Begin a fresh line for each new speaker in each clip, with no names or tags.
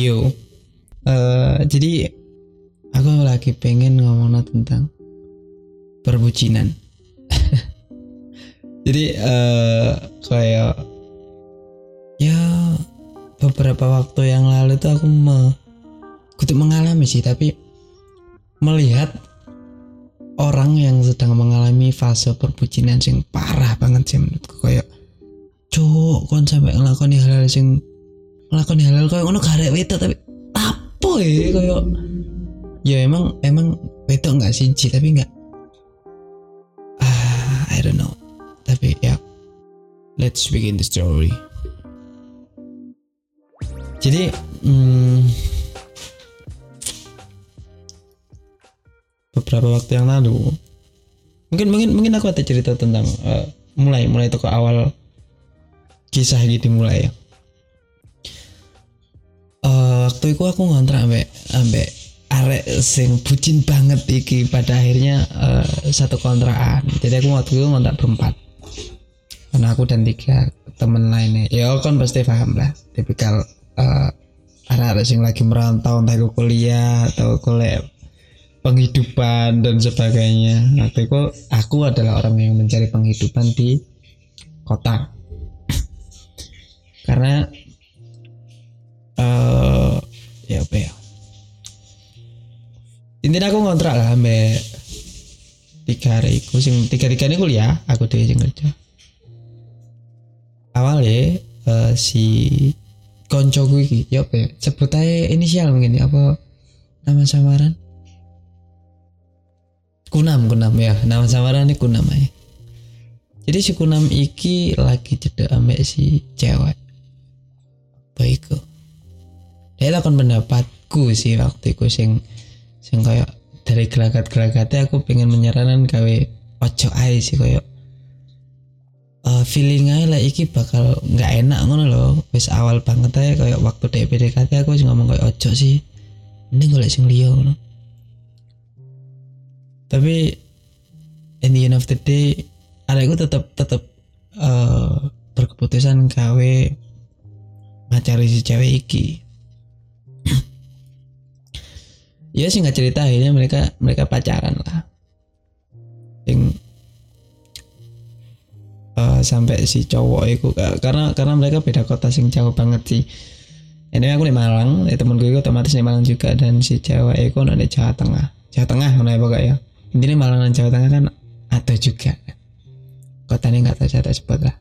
Leo Eh, jadi aku lagi pengen ngomong tentang perbucinan. Jadi eh kayak ya beberapa waktu yang lalu tuh aku me, kudu mengalami sih tapi melihat orang yang sedang mengalami fase perbucinan sing parah banget sih menurutku. Kayak cuk kon sampai ngelakoni hal-hal sing ngelakoni hal-hal kayak ngono garek wedok tapi apa ya kayak ya emang emang wedok nggak siji tapi nggak ah I don't know. Tapi ya let's begin the story. Jadi hmm, beberapa waktu yang lalu mungkin mungkin mungkin aku ada cerita tentang eh, mulai mulai toko awal kisah gitu mulai ya waktu itu aku ngontrak ambek ambek arek sing bucin banget iki pada akhirnya eh, satu kontrakan. Jadi aku waktu itu ngontrak berempat. Karena aku dan tiga temen lainnya. Ya kan pasti paham lah. Tipikal uh, arek-arek sing lagi merantau entah itu kuliah atau kuliah penghidupan dan sebagainya. Waktu itu aku adalah orang yang mencari penghidupan di kota. Karena eh ya apa ya? Intinya aku ngontrak lah ambek tiga hari iku. Sing tiga tiga ini kuliah aku dhewe sing kerja. Awalnya eh, si konco gue iki ya apa ya? Sebut aja inisial mungkin ya apa nama samaran? Kunam kunam ya. Nama samaran ini kunam aja jadi si kunam iki lagi cedek ambek si cewek. Baikku dia lakukan pendapatku sih waktu itu sing sing kayak dari gelagat-gelagatnya aku pengen menyarankan gawe ojo ae sih kayak eh feeling aja lah iki bakal nggak enak ngono loh wis awal banget aja kayak waktu DPDKT aku sih ngomong kayak ojo sih. Ini gue sing liya ngono. Tapi in the end of the day adekku tetap tetap eh berkeputusan gawe ngacari si cewek iki ya sih nggak cerita. Akhirnya mereka mereka pacaran lah. Yang eh, sampai si cowok itu karena karena mereka beda kota sing jauh banget sih. Ini aku di Malang ya temen gue otomatis di Malang juga. Dan si cewek itu di Jawa Tengah. Jawa Tengah mana ya. Pokoknya intinya Malang dan Jawa Tengah kan ada juga. Kota ini nggak tahu saya sebut lah.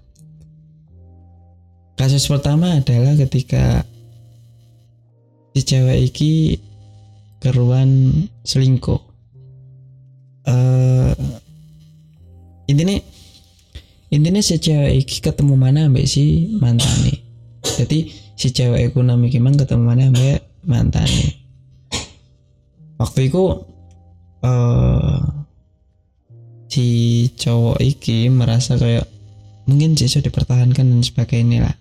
Kasus pertama adalah ketika si cewek iki keruan selingkuh. Eh intinya intinya si cewek iki ketemu mana ambek si mantane? Jadi si cewek iku nami ketemu mana ambek mantane? Waktu itu eh si cowok iki merasa kayak mungkin sih dipertahankan dan sebagainya lah.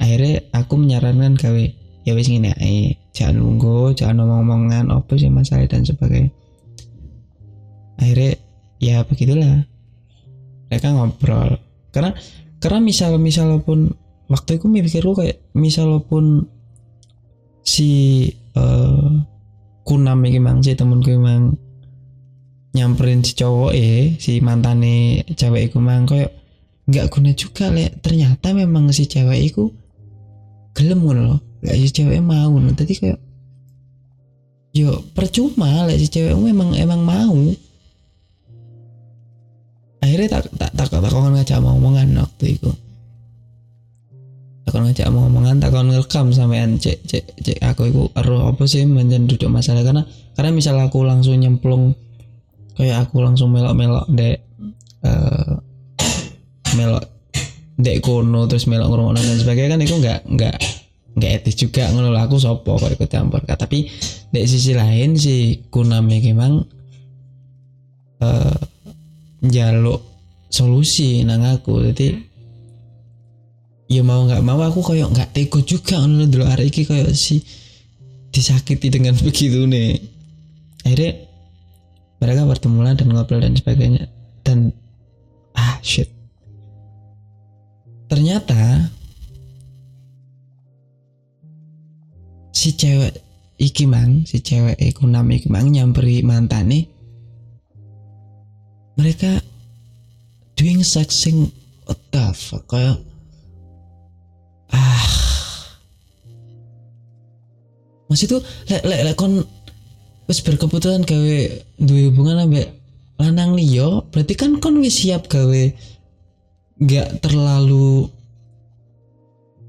Akhirnya aku menyarankan gawe ya wis ngene ae jangan nunggu jangan ngomong-ngomongan apa sih masalah dan sebagainya. Akhirnya ya begitulah. Mereka ngobrol. Karena karena misal misal pun waktu itu mikirku kayak misal pun si eh kunam iki mang si temenku mang nyamperin si cowok eh si mantane cewek iku mang kayak nggak guna juga lek ternyata memang si cewek iku gelem loh lek si cewek mau ngono tadi kayak yo percuma lek si cewek memang emang mau. Akhirnya tak tak tak tak tak ngajak omongan waktu itu. Tak ngajak omongan tak ngerekam sampean cek cek cek aku itu ero apa sih menjen duduk masalah. Karena karena misal aku langsung nyemplung kayak aku langsung melok-melok dek eh melok dek kono terus melok ngurung dan sebagainya kan itu nggak nggak nggak etis juga ngono lah, aku sopo kok ikut campur? Tapi di sisi lain si kuname memang eh jaluk solusi nang aku. Jadi ya mau nggak mau aku kayak nggak tega juga ngono dulu hari ini kayak si disakiti dengan begitu nih akhirnya mereka bertemu lah dan ngobrol dan sebagainya. Dan ah shit. Ternyata si cewek iki mang si cewek iku nam iki mang nyamperi mantane mereka doing sex sing what the fuck kayak ah. Masih tuh lek lek lek kon wis berkeputusan gawe duwe hubungan ambek lanang liyo berarti kan kon wis siap gawe nggak terlalu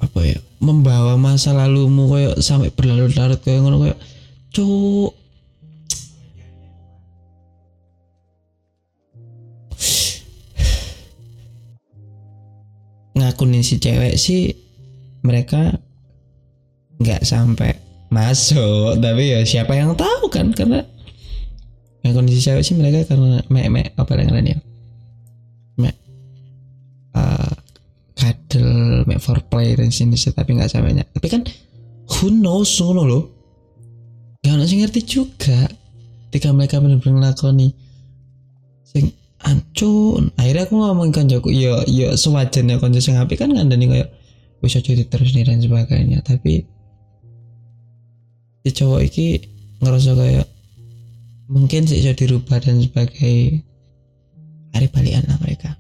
apa ya membawa masa lalumu kayak sampai berlarut-larut kayak ngono kayak cuk. Ngakunin si cewek sih mereka nggak sampai masuk tapi ya siapa yang tahu kan karena yang kondisi cewek sih mereka karena me me apa yang ya kadel me foreplay dan sini tapi nggak sampainya tapi kan who knows ngono loh. Gak ada sih ngerti juga. Ketika mereka benar-benar nih sing ancun. Akhirnya aku ngomong kan jago iya iya sewajarnya konco sing api kan ngandani kayak bisa jadi terus nih dan sebagainya. Tapi si cowok iki ngerasa kayak mungkin sih bisa dirubah dan sebagai hari balian lah mereka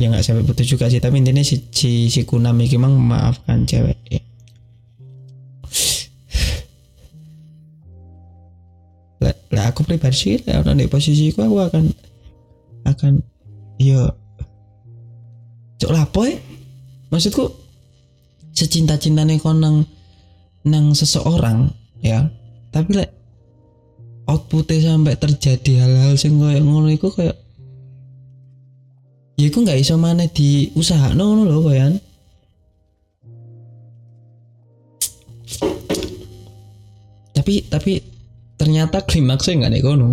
ya nggak sampai putus juga sih tapi intinya si si, si Kunam iki memang memaafkan cewek. Lah, lah aku pribadi sih lah di posisiku aku akan akan ya cok lapo ya. Maksudku secinta cintanya kau nang nang seseorang ya. Tapi lek outputnya sampai terjadi hal-hal sing kayak ngono iku kayak ya iku nggak iso mana di usaha ngono loh kayak tapi tapi ternyata klimaksnya nggak nih kono.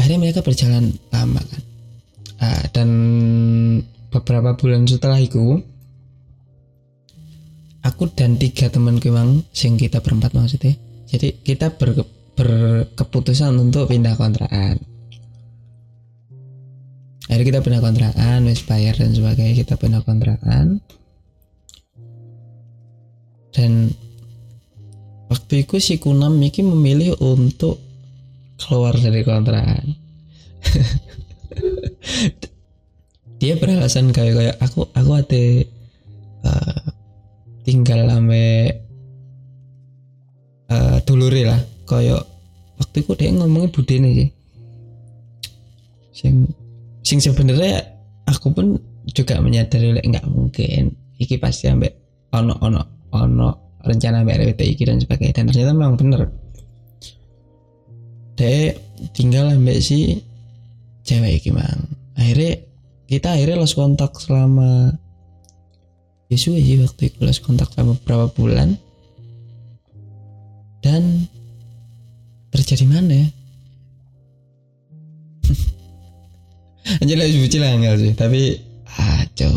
Akhirnya mereka berjalan lama kan. Uh, dan beberapa bulan setelah itu aku dan tiga temanku memang sing kita berempat maksudnya. Jadi kita ber, berkeputusan untuk pindah kontrakan. Akhirnya kita pindah kontrakan wis bayar dan sebagainya kita pindah kontrakan. Dan waktu itu si Kunam Miki memilih untuk keluar dari kontrakan. Dia beralasan kayak kayak aku aku ada uh, tinggal ame uh, dulure lah kayak waktu itu dia ngomongnya budene sih sing sing sebenarnya aku pun juga menyadari like, nggak mungkin. Iki pasti ambek ono ono ono rencana ambek iki dan sebagainya. Dan ternyata memang bener. Dia tinggal ambek si cewek iki mang. Akhirnya kita akhirnya lost kontak selama ya sih waktu itu lost kontak selama beberapa bulan. Dan terjadi mana ya? Anjir lah buci lah enggak sih. Tapi aco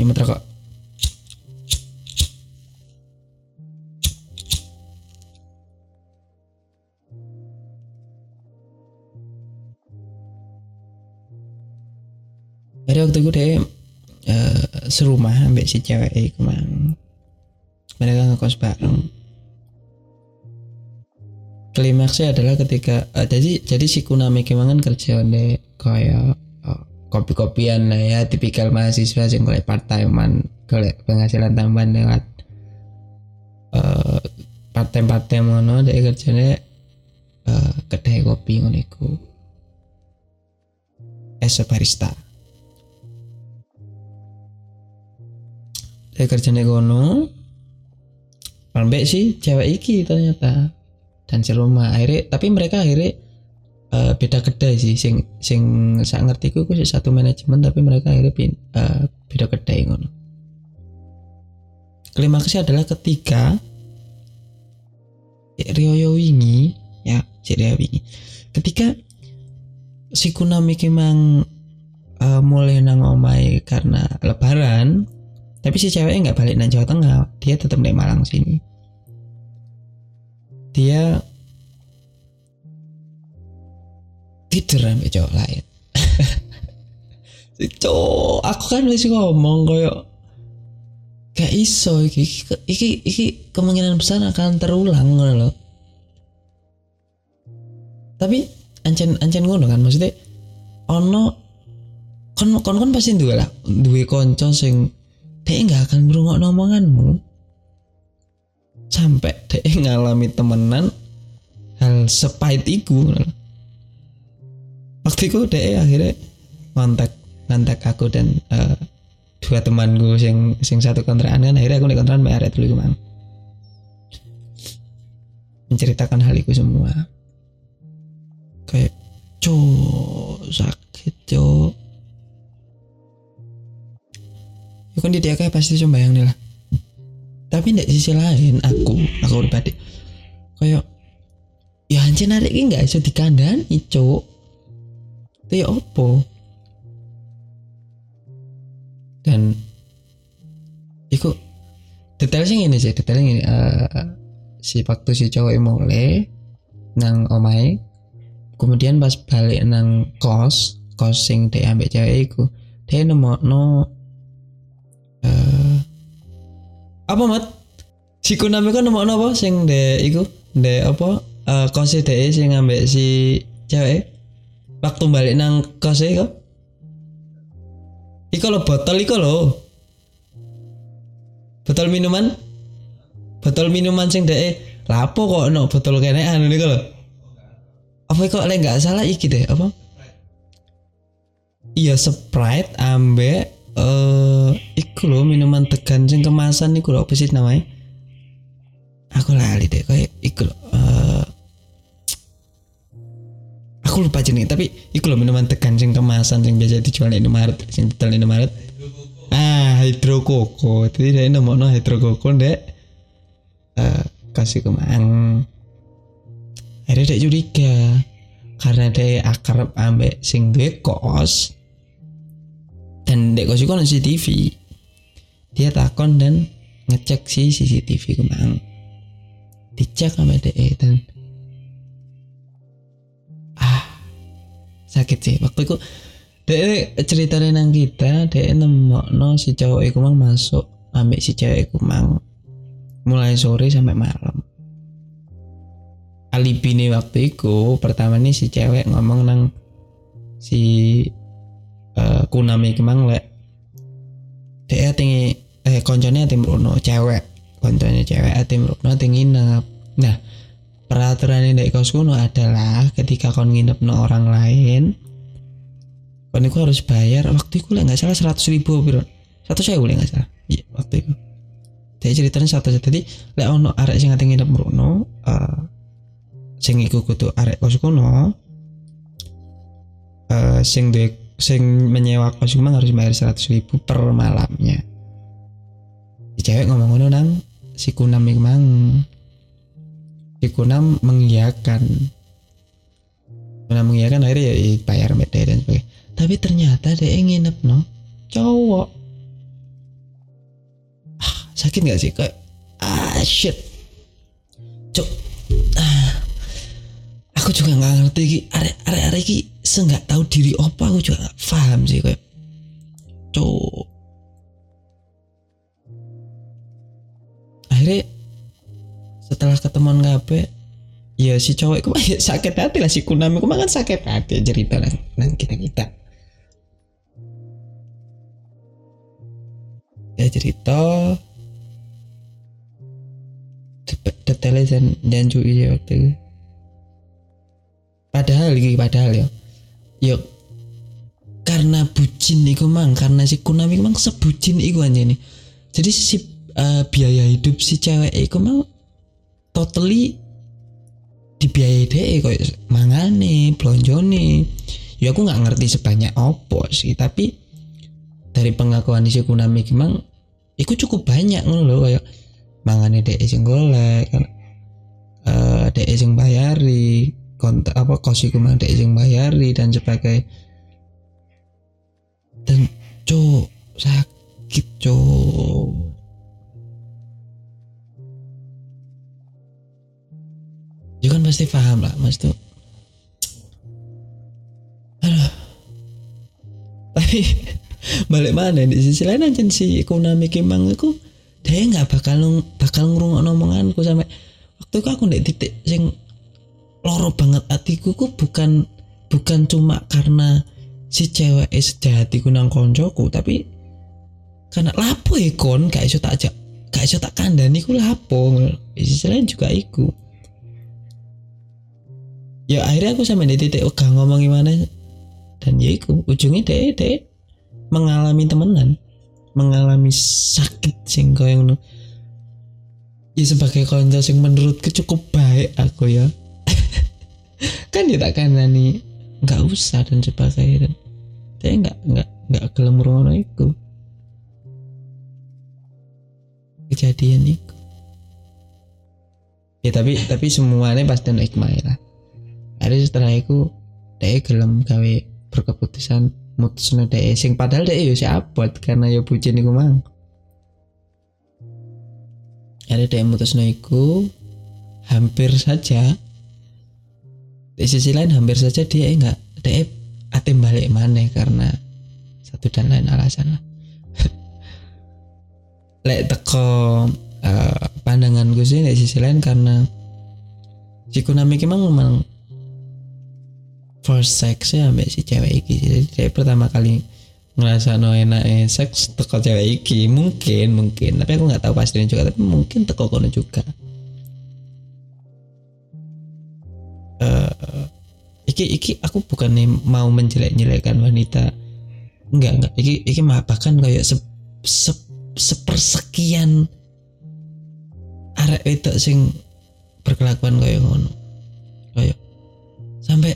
nyemet rokok. Jadi waktu itu deh uh, serumah ambek si cewek itu mang. Mereka ngekos bareng klimaksnya adalah ketika uh, jadi jadi si Kunami kemangan kerja kayak uh, kopi-kopian lah ya tipikal mahasiswa yang kayak part time man kayak penghasilan tambahan lewat uh, part time part time mana dia kerjanya uh, kedai kopi ngono es barista. Dia kerjanya kono ambek sih cewek iki ternyata dan serumah akhirnya tapi mereka akhirnya uh, beda kedai sih. Sing sing saya ngerti ku satu manajemen tapi mereka akhirnya pin, uh, beda kedai ngono. Klimaksnya adalah ketika Rioyo wingi ya Rio wingi. Ketika si Kunami memang uh, mulai nang omai karena lebaran tapi si ceweknya nggak balik nang Jawa Tengah. Dia tetap di Malang sini dia tidur sampai cowok lain cok aku kan wis ngomong koyo gak iso iki iki iki, iki kemungkinan besar akan terulang ngono loh tapi ancen ancen ngono kan maksudnya ono kon kon kon pasti duwe lah duwe konco sing dia nggak akan berungok omonganmu sampai dia ngalami temenan hal sepahit iku. Waktu itu dia akhirnya kontak kontak aku dan uh, dua temanku sing sing satu kontrakan kan akhirnya aku di kontrakan bayar dulu mang. Menceritakan hal itu semua. Kayak cok sakit cok ya kan dia kayak pasti coba yang lah tapi di sisi lain aku aku pribadi kayak ya anjir narik ini nggak bisa dikandani cok itu ya opo dan iku detail sih ini sih detail ini uh, si waktu si cowok mulai nang omai kemudian pas balik nang kos kos sing dia ambil cewek iku dia nemu no uh, apa mat si kunami kan no apa sing de iku de apa uh, kos de sing ngambil si cewek waktu balik nang kos kok Iku lo botol iku lo. Botol minuman? Botol minuman sing deh lapo kok no botol kene anu niku lo. Apa kok lek nggak salah iki deh apa? Iya Sprite ambe eh uh, iku lo minuman tegan sing kemasan niku lo apa sih namanya? Aku lali deh kayak iku lo. Uh, aku lupa jenis tapi iku loh minuman tekan sing kemasan sing biasa dijual di Indomaret sing di Indomaret ah hidro koko jadi dia no hidro koko dek uh, kasih kemang akhirnya dia curiga karena dia akrab ambek sing duwe kos dan dek kos itu CCTV dia takon dan ngecek si CCTV kemang dicek sama dek dan sakit sih. Waktu itu dia ceritanya nang kita dia nemu no si cowok itu mang masuk ambil si cewek itu mang. Mulai sore sampai malam. Alibi nih waktu itu pertama nih si cewek ngomong nang si uh, kunami kemang lek dia tinggi eh konconya tim Bruno cewek. Konconya cewek tim Bruno tinggi nginep. Nah peraturan yang kos kuno adalah ketika kau nginep no orang lain kau itu harus bayar. Waktu itu nggak salah seratus ribu bro satu saya boleh nggak salah. Iya waktu itu jadi ceritanya satu jadi lek ono arek sing ngati nginep mrono uh, sing iku arek kos kuno uh, sing de sing menyewa kos kuno harus bayar seratus ribu per malamnya. Si cewek ngomong ngono nang si kunam mang. Si Kunam mengiyakan Kunam mengiyakan akhirnya ya bayar mete dan sebagainya. Tapi ternyata dia nginep no? Cowok. Ah, sakit gak sih? Kayak ah shit. Cok ah, aku juga nggak ngerti ki. Are are are ki seenggak tahu diri apa aku juga gak paham sih kayak cok akhirnya setelah ketemuan ngabe ya si cowok itu ya sakit hati lah si kunami itu kan sakit hati cerita lah nang kita kita ya cerita detailnya dan dan cuy ya waktu padahal lagi padahal ya yuk karena bucin itu mang. Karena si kunami mang sebucin itu aja nih jadi si uh, biaya hidup si cewek itu mang totally dibiayai deh kok mangane blonjone. Ya aku nggak ngerti sebanyak opo sih tapi dari pengakuan si Kunami memang itu cukup banyak ngono loh kayak mangane deh sing golek kan uh, deh sing bayari kontak apa kos iku mang deh sing bayari dan sebagainya dan cok sakit cok ya kan pasti paham lah mas tuh. Aduh. Tapi balik mana di sisi lain aja si Konami Kimang itu dia nggak bakal bakal ngurung omonganku sampai waktu itu aku nek titik sing loro banget. Hatiku ku bukan bukan cuma karena si cewek sejati ku nang koncoku tapi karena lapo ya kon gak iso tak ajak gak iso tak kandani ku lapo. Sisi lain juga iku. Ya akhirnya aku sampai di titik oh, ngomong gimana. Dan ya iku ujungnya deh deh mengalami temenan. Mengalami sakit sing yang ya sebagai konco sing menurutku cukup baik aku ya kan ya tak nih nggak usah dan sebagainya dan saya nggak nggak nggak gelem rumah itu kejadian itu ya tapi tapi semuanya pasti hikmah lah. Ada setelah itu dia gelem gawe berkeputusan mutusnya dia. Sing padahal dia ya siapa karena ya bucin iku mang. Ada dia mutusnya iku hampir saja di sisi lain hampir saja dia enggak dia atim balik mana karena satu dan lain alasan lah. Lek teko uh, pandangan gue sih di sisi lain karena si Kunami memang memang first sex ya ambek si cewek iki. Jadi dia pertama kali ngerasa no enak eh, seks teko cewek iki. Mungkin mungkin. Tapi aku nggak tahu pastinya juga tapi mungkin teko kono juga iki iki aku bukan mau menjelek-jelekkan wanita. Enggak enggak. Iki iki mah bahkan kayak se, se, sepersekian arek itu sing berkelakuan kayak ngono. Kayak sampai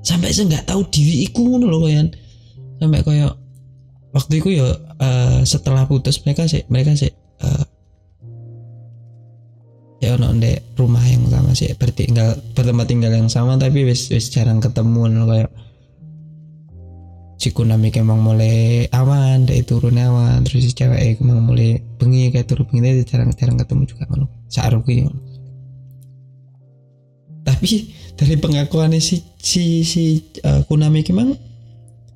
sampai saya nggak tahu diri iku ngono loh kayak sampai kayak waktu itu ya uh, setelah putus mereka sih mereka sih uh, ya ono ndek rumah yang sama sih bertinggal bertempat tinggal yang sama tapi wis wis jarang ketemu kayak si Kunami emang mulai awan dari turun awan terus si cewek emang mulai bengi kayak turun bengi jarang jarang ketemu juga malu saat tapi dari pengakuan si si si uh, Kunami emang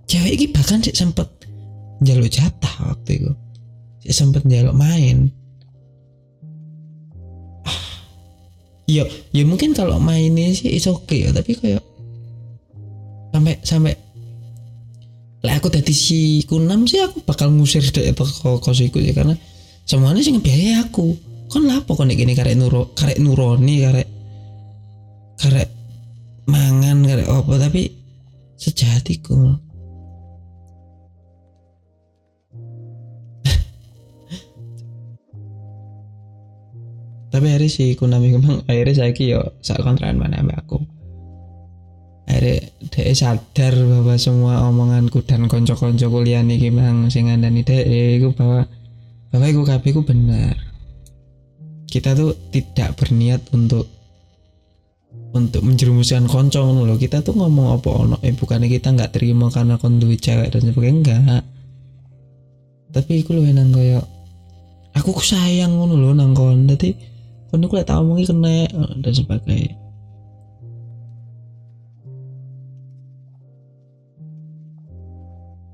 cewek ini bahkan sih sempet jaluk jatah waktu itu. Sempet jaluk main Iya, ya mungkin kalau mainnya sih is okay ya, tapi kayak sampai sampai lah aku tadi si kunam sih aku bakal ngusir deh toko kosiku ya karena semuanya sih ngebiayai aku. Kon lah pokoknya gini karek nuro karek nuroni karek karek mangan karek apa tapi sejatiku tapi hari si Kunami memang akhirnya saya yo saat kontrakan mana ambek aku. Akhirnya dia sadar bahwa semua omonganku dan konco-konco kuliah nih memang sing nih dia itu bahwa bahwa iku kabeh ku benar kita tuh tidak berniat untuk untuk menjerumuskan konco loh kita tuh ngomong apa ono eh bukannya kita nggak terima karena kon cewek dan sebagainya enggak. Tapi iku lu nang koyo aku sayang ngono loh nang kon kan aku lihat omongi kena eh, dan sebagainya.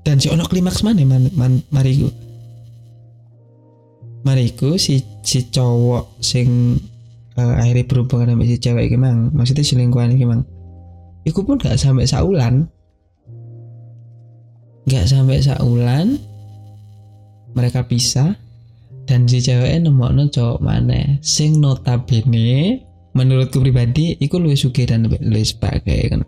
Dan si ono klimaks mana man, man, mariku? Mariku si si cowok sing uh, akhirnya berhubungan sama si cewek gimang maksudnya selingkuhan gimang Iku pun gak sampai saulan. Gak sampai saulan mereka pisah dan si cewek no cowok mana sing notabene menurutku pribadi iku luwih sugih dan luwih sebagai kan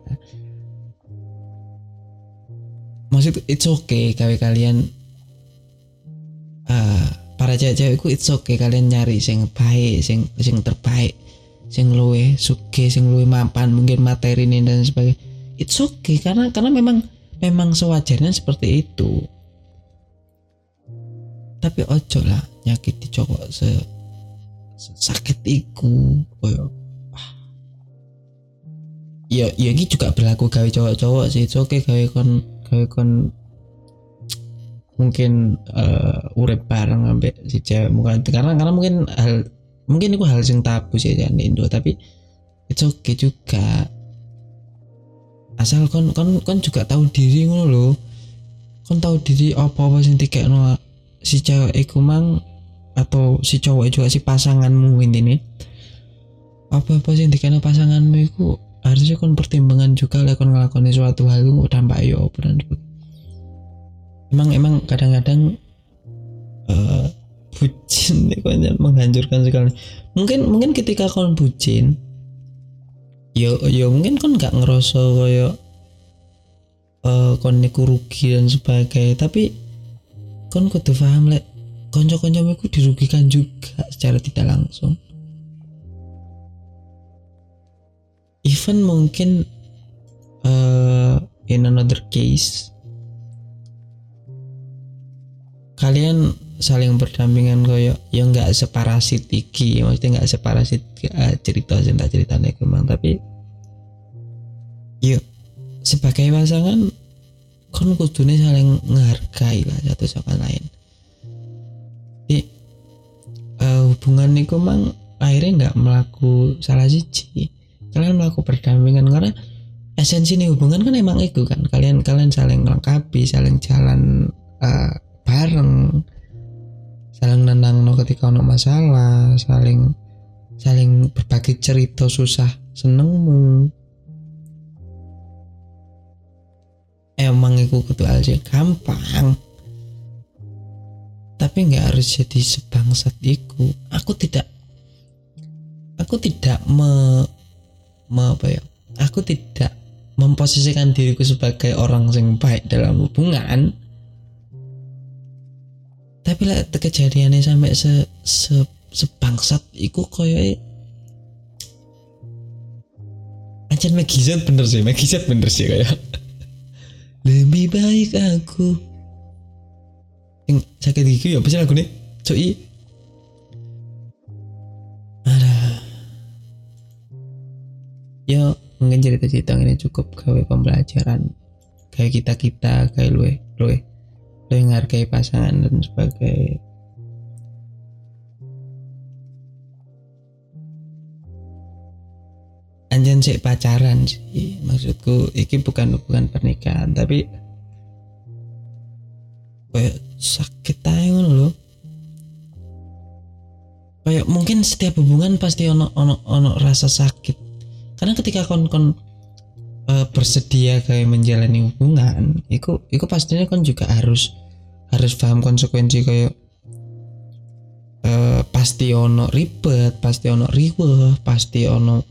maksud it's okay kawe kalian uh, para cewek-cewekku it's okay kalian nyari sing baik sing sing terbaik sing luwe suke sing luwe mapan mungkin materi ini dan sebagainya. It's okay karena karena memang memang sewajarnya seperti itu. Tapi ojo lah nyakiti cowok se, sakit iku koyo ah. ya ya ini juga berlaku gawe cowok-cowok sih oke okay gawe kon gawe kon mungkin uh, urip bareng sampai si cewek mungkin karena karena mungkin hal mungkin itu hal yang tabu sih di Indo tapi itu oke okay juga. Asal kon kon kon juga tahu diri ngono kon tahu diri apa-apa sing dikekno si cewek iku mang atau si cowok juga si pasanganmu ini apa-apa sing dikekno pasanganmu iku harusnya kon pertimbangan juga lah kon ngelakoni suatu hal itu dampak yo dan emang emang kadang-kadang uh, bucin kon menghancurkan sekali mungkin mungkin ketika kon bucin yo yo mungkin kon nggak ngerasa koyo uh, kon niku rugi dan sebagainya. Tapi kon kudu paham lek konco-konco iku dirugikan juga secara tidak langsung. Even mungkin uh, in another case kalian saling berdampingan koyo ya nggak separasit iki maksudnya nggak separasit uh, cerita cerita ceritanya kemang tapi yuk sebagai pasangan kon kudune saling menghargai lah satu sama lain hubungan niku mang akhirnya nggak melaku salah siji. Kalian melaku berdampingan karena esensi nih hubungan kan emang itu kan. Kalian kalian saling melengkapi saling jalan uh, bareng. Saling nenang no ketika ono masalah saling saling berbagi cerita susah senengmu. Emang itu kudu aja gampang tapi nggak harus jadi sebangsat itu aku tidak aku tidak me, me apa ya? Aku tidak memposisikan diriku sebagai orang yang baik dalam hubungan. Tapi lah kejadiannya sampai se, se sebangsat iku koyo Megizet bener sih, Megizet bener sih kayak. Lebih baik aku yang sakit gigi ya pasti lagu nih cuy ada. Ya mungkin cerita-cerita ini cukup gawe pembelajaran. Kayak kita kita kayak lu lu lu menghargai pasangan dan sebagai anjan sih pacaran sih maksudku ini bukan hubungan pernikahan tapi kayak sakit ngono loh kayak mungkin setiap hubungan pasti ono ono ono rasa sakit. Karena ketika kon kon uh, bersedia kayak menjalani hubungan itu itu pastinya kon juga harus harus paham konsekuensi kayak uh, pasti ono ribet pasti ono riweh pasti ono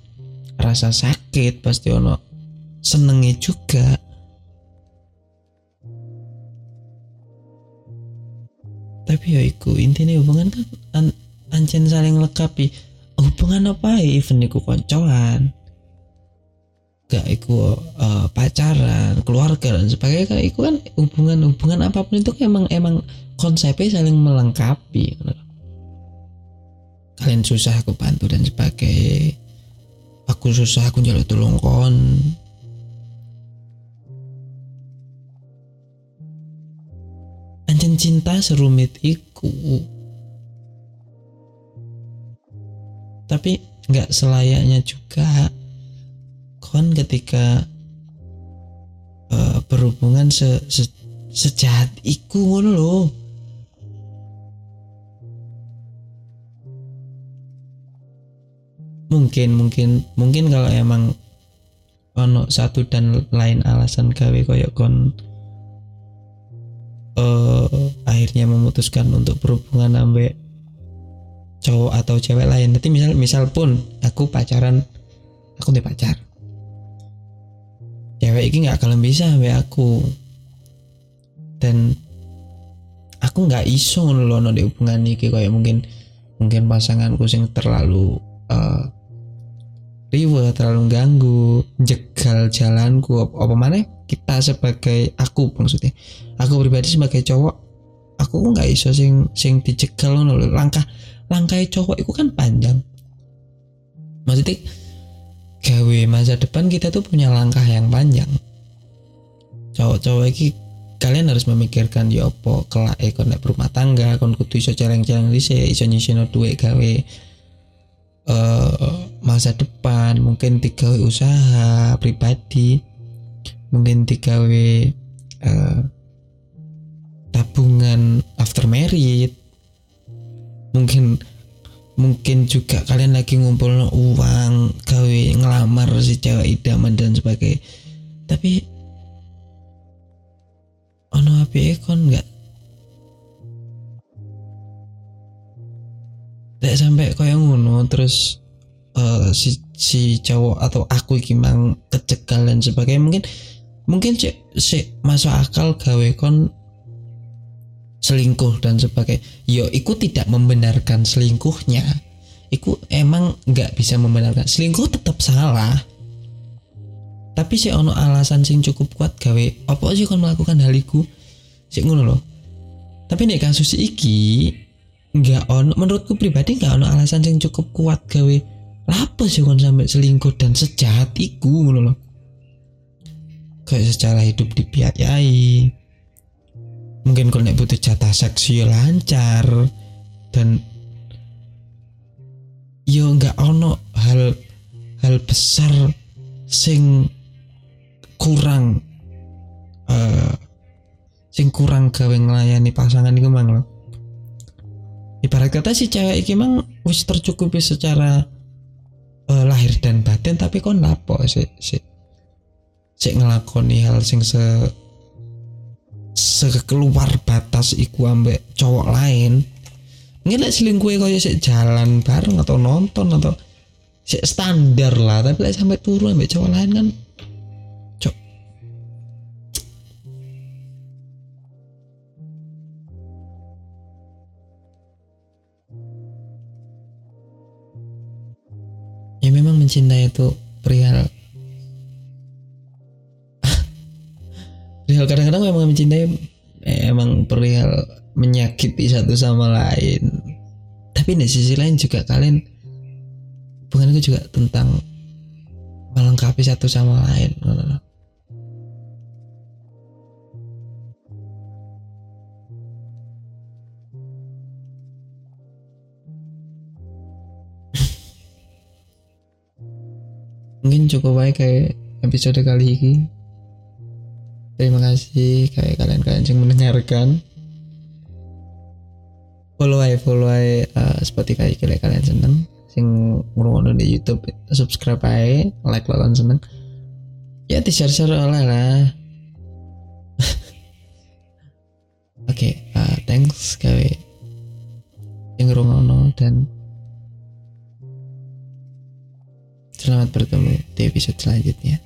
rasa sakit pasti ono senengnya juga tapi ya iku. Intinya hubungan kan an ancen saling lengkapi. Hubungan apa ya? Even iku koncoan. Gak iku uh, pacaran keluarga dan sebagainya. Kan iku kan hubungan hubungan apa pun itu emang emang konsepnya saling melengkapi kalian susah aku bantu dan sebagainya. Aku susah aku jaluk tolong kon anjen cinta serumit iku. Tapi nggak selayaknya juga kon ketika uh, berhubungan se, se sejahat iku ngono loh mungkin mungkin mungkin kalau emang ono satu dan lain alasan gawe koyok kon uh, akhirnya memutuskan untuk berhubungan sampai cowok atau cewek lain. Nanti misal misal pun aku pacaran aku nih pacar. Cewek ini nggak akan bisa sampai aku. Dan aku nggak iso loh di hubungan ini kayak mungkin mungkin pasanganku sing terlalu uh, riwe terlalu ganggu jegal jalanku. Apa mana kita sebagai aku maksudnya aku pribadi sebagai cowok aku nggak iso sing sing dijegal loh langkah langkah cowok itu kan panjang. Maksudnya gawe masa depan kita tuh punya langkah yang panjang. Cowok-cowok ini kalian harus memikirkan ya apa kelak ekon berumah tangga kon kudu iso celeng-celeng dhisik iso nyisino duit gawe uh, masa depan mungkin tiga usaha pribadi mungkin tiga uh, tabungan after married. Mungkin mungkin juga kalian lagi ngumpul uang gawe ngelamar si cewek idaman dan sebagainya. Tapi ono api kon nggak tidak sampai yang ngono terus uh, si si cowok atau aku gimana kecegal dan sebagainya mungkin mungkin cek si masuk akal gawe kon selingkuh dan sebagainya. Yo ikut tidak membenarkan selingkuhnya. Iku emang nggak bisa membenarkan. Selingkuh tetap salah. Tapi si ono alasan sing cukup kuat gawe apa sih kon melakukan hal iku? Sih ngono loh tapi nih kasus iki nggak ono. Menurutku pribadi nggak ono alasan sing cukup kuat gawe apa sih kon sampai selingkuh dan sejahat iku loh kayak secara hidup dibiayai. Mungkin kalau nek butuh jatah seksi lancar. Dan yo nggak ono hal hal besar sing kurang uh, sing kurang gawe ngelayani pasangan itu mang loh ibarat kata si cewek iki mang wis tercukupi secara uh, lahir dan batin tapi kon lapo si si si ngelakoni hal sing se sekeluar batas iku ambek cowok lain. Nggak selingkuh kaya sik jalan bareng atau nonton atau sik standar lah tapi lek sampai turun ambek cowok lain kan mencintai itu perihal perihal kadang-kadang memang mencintai eh, emang perihal menyakiti satu sama lain. Tapi di sisi lain juga kalian bukan itu juga tentang melengkapi satu sama lain mungkin cukup baik kayak episode kali ini. Terima kasih kayak kalian-kalian yang mendengarkan. Follow aja follow aja uh, Spotify kalian kalian seneng. Sing ngurungono di YouTube subscribe aja like kalian seneng. Ya di share share lah lah. Oke okay, uh, thanks kawe yang ngurungono dan selamat bertemu di episode selanjutnya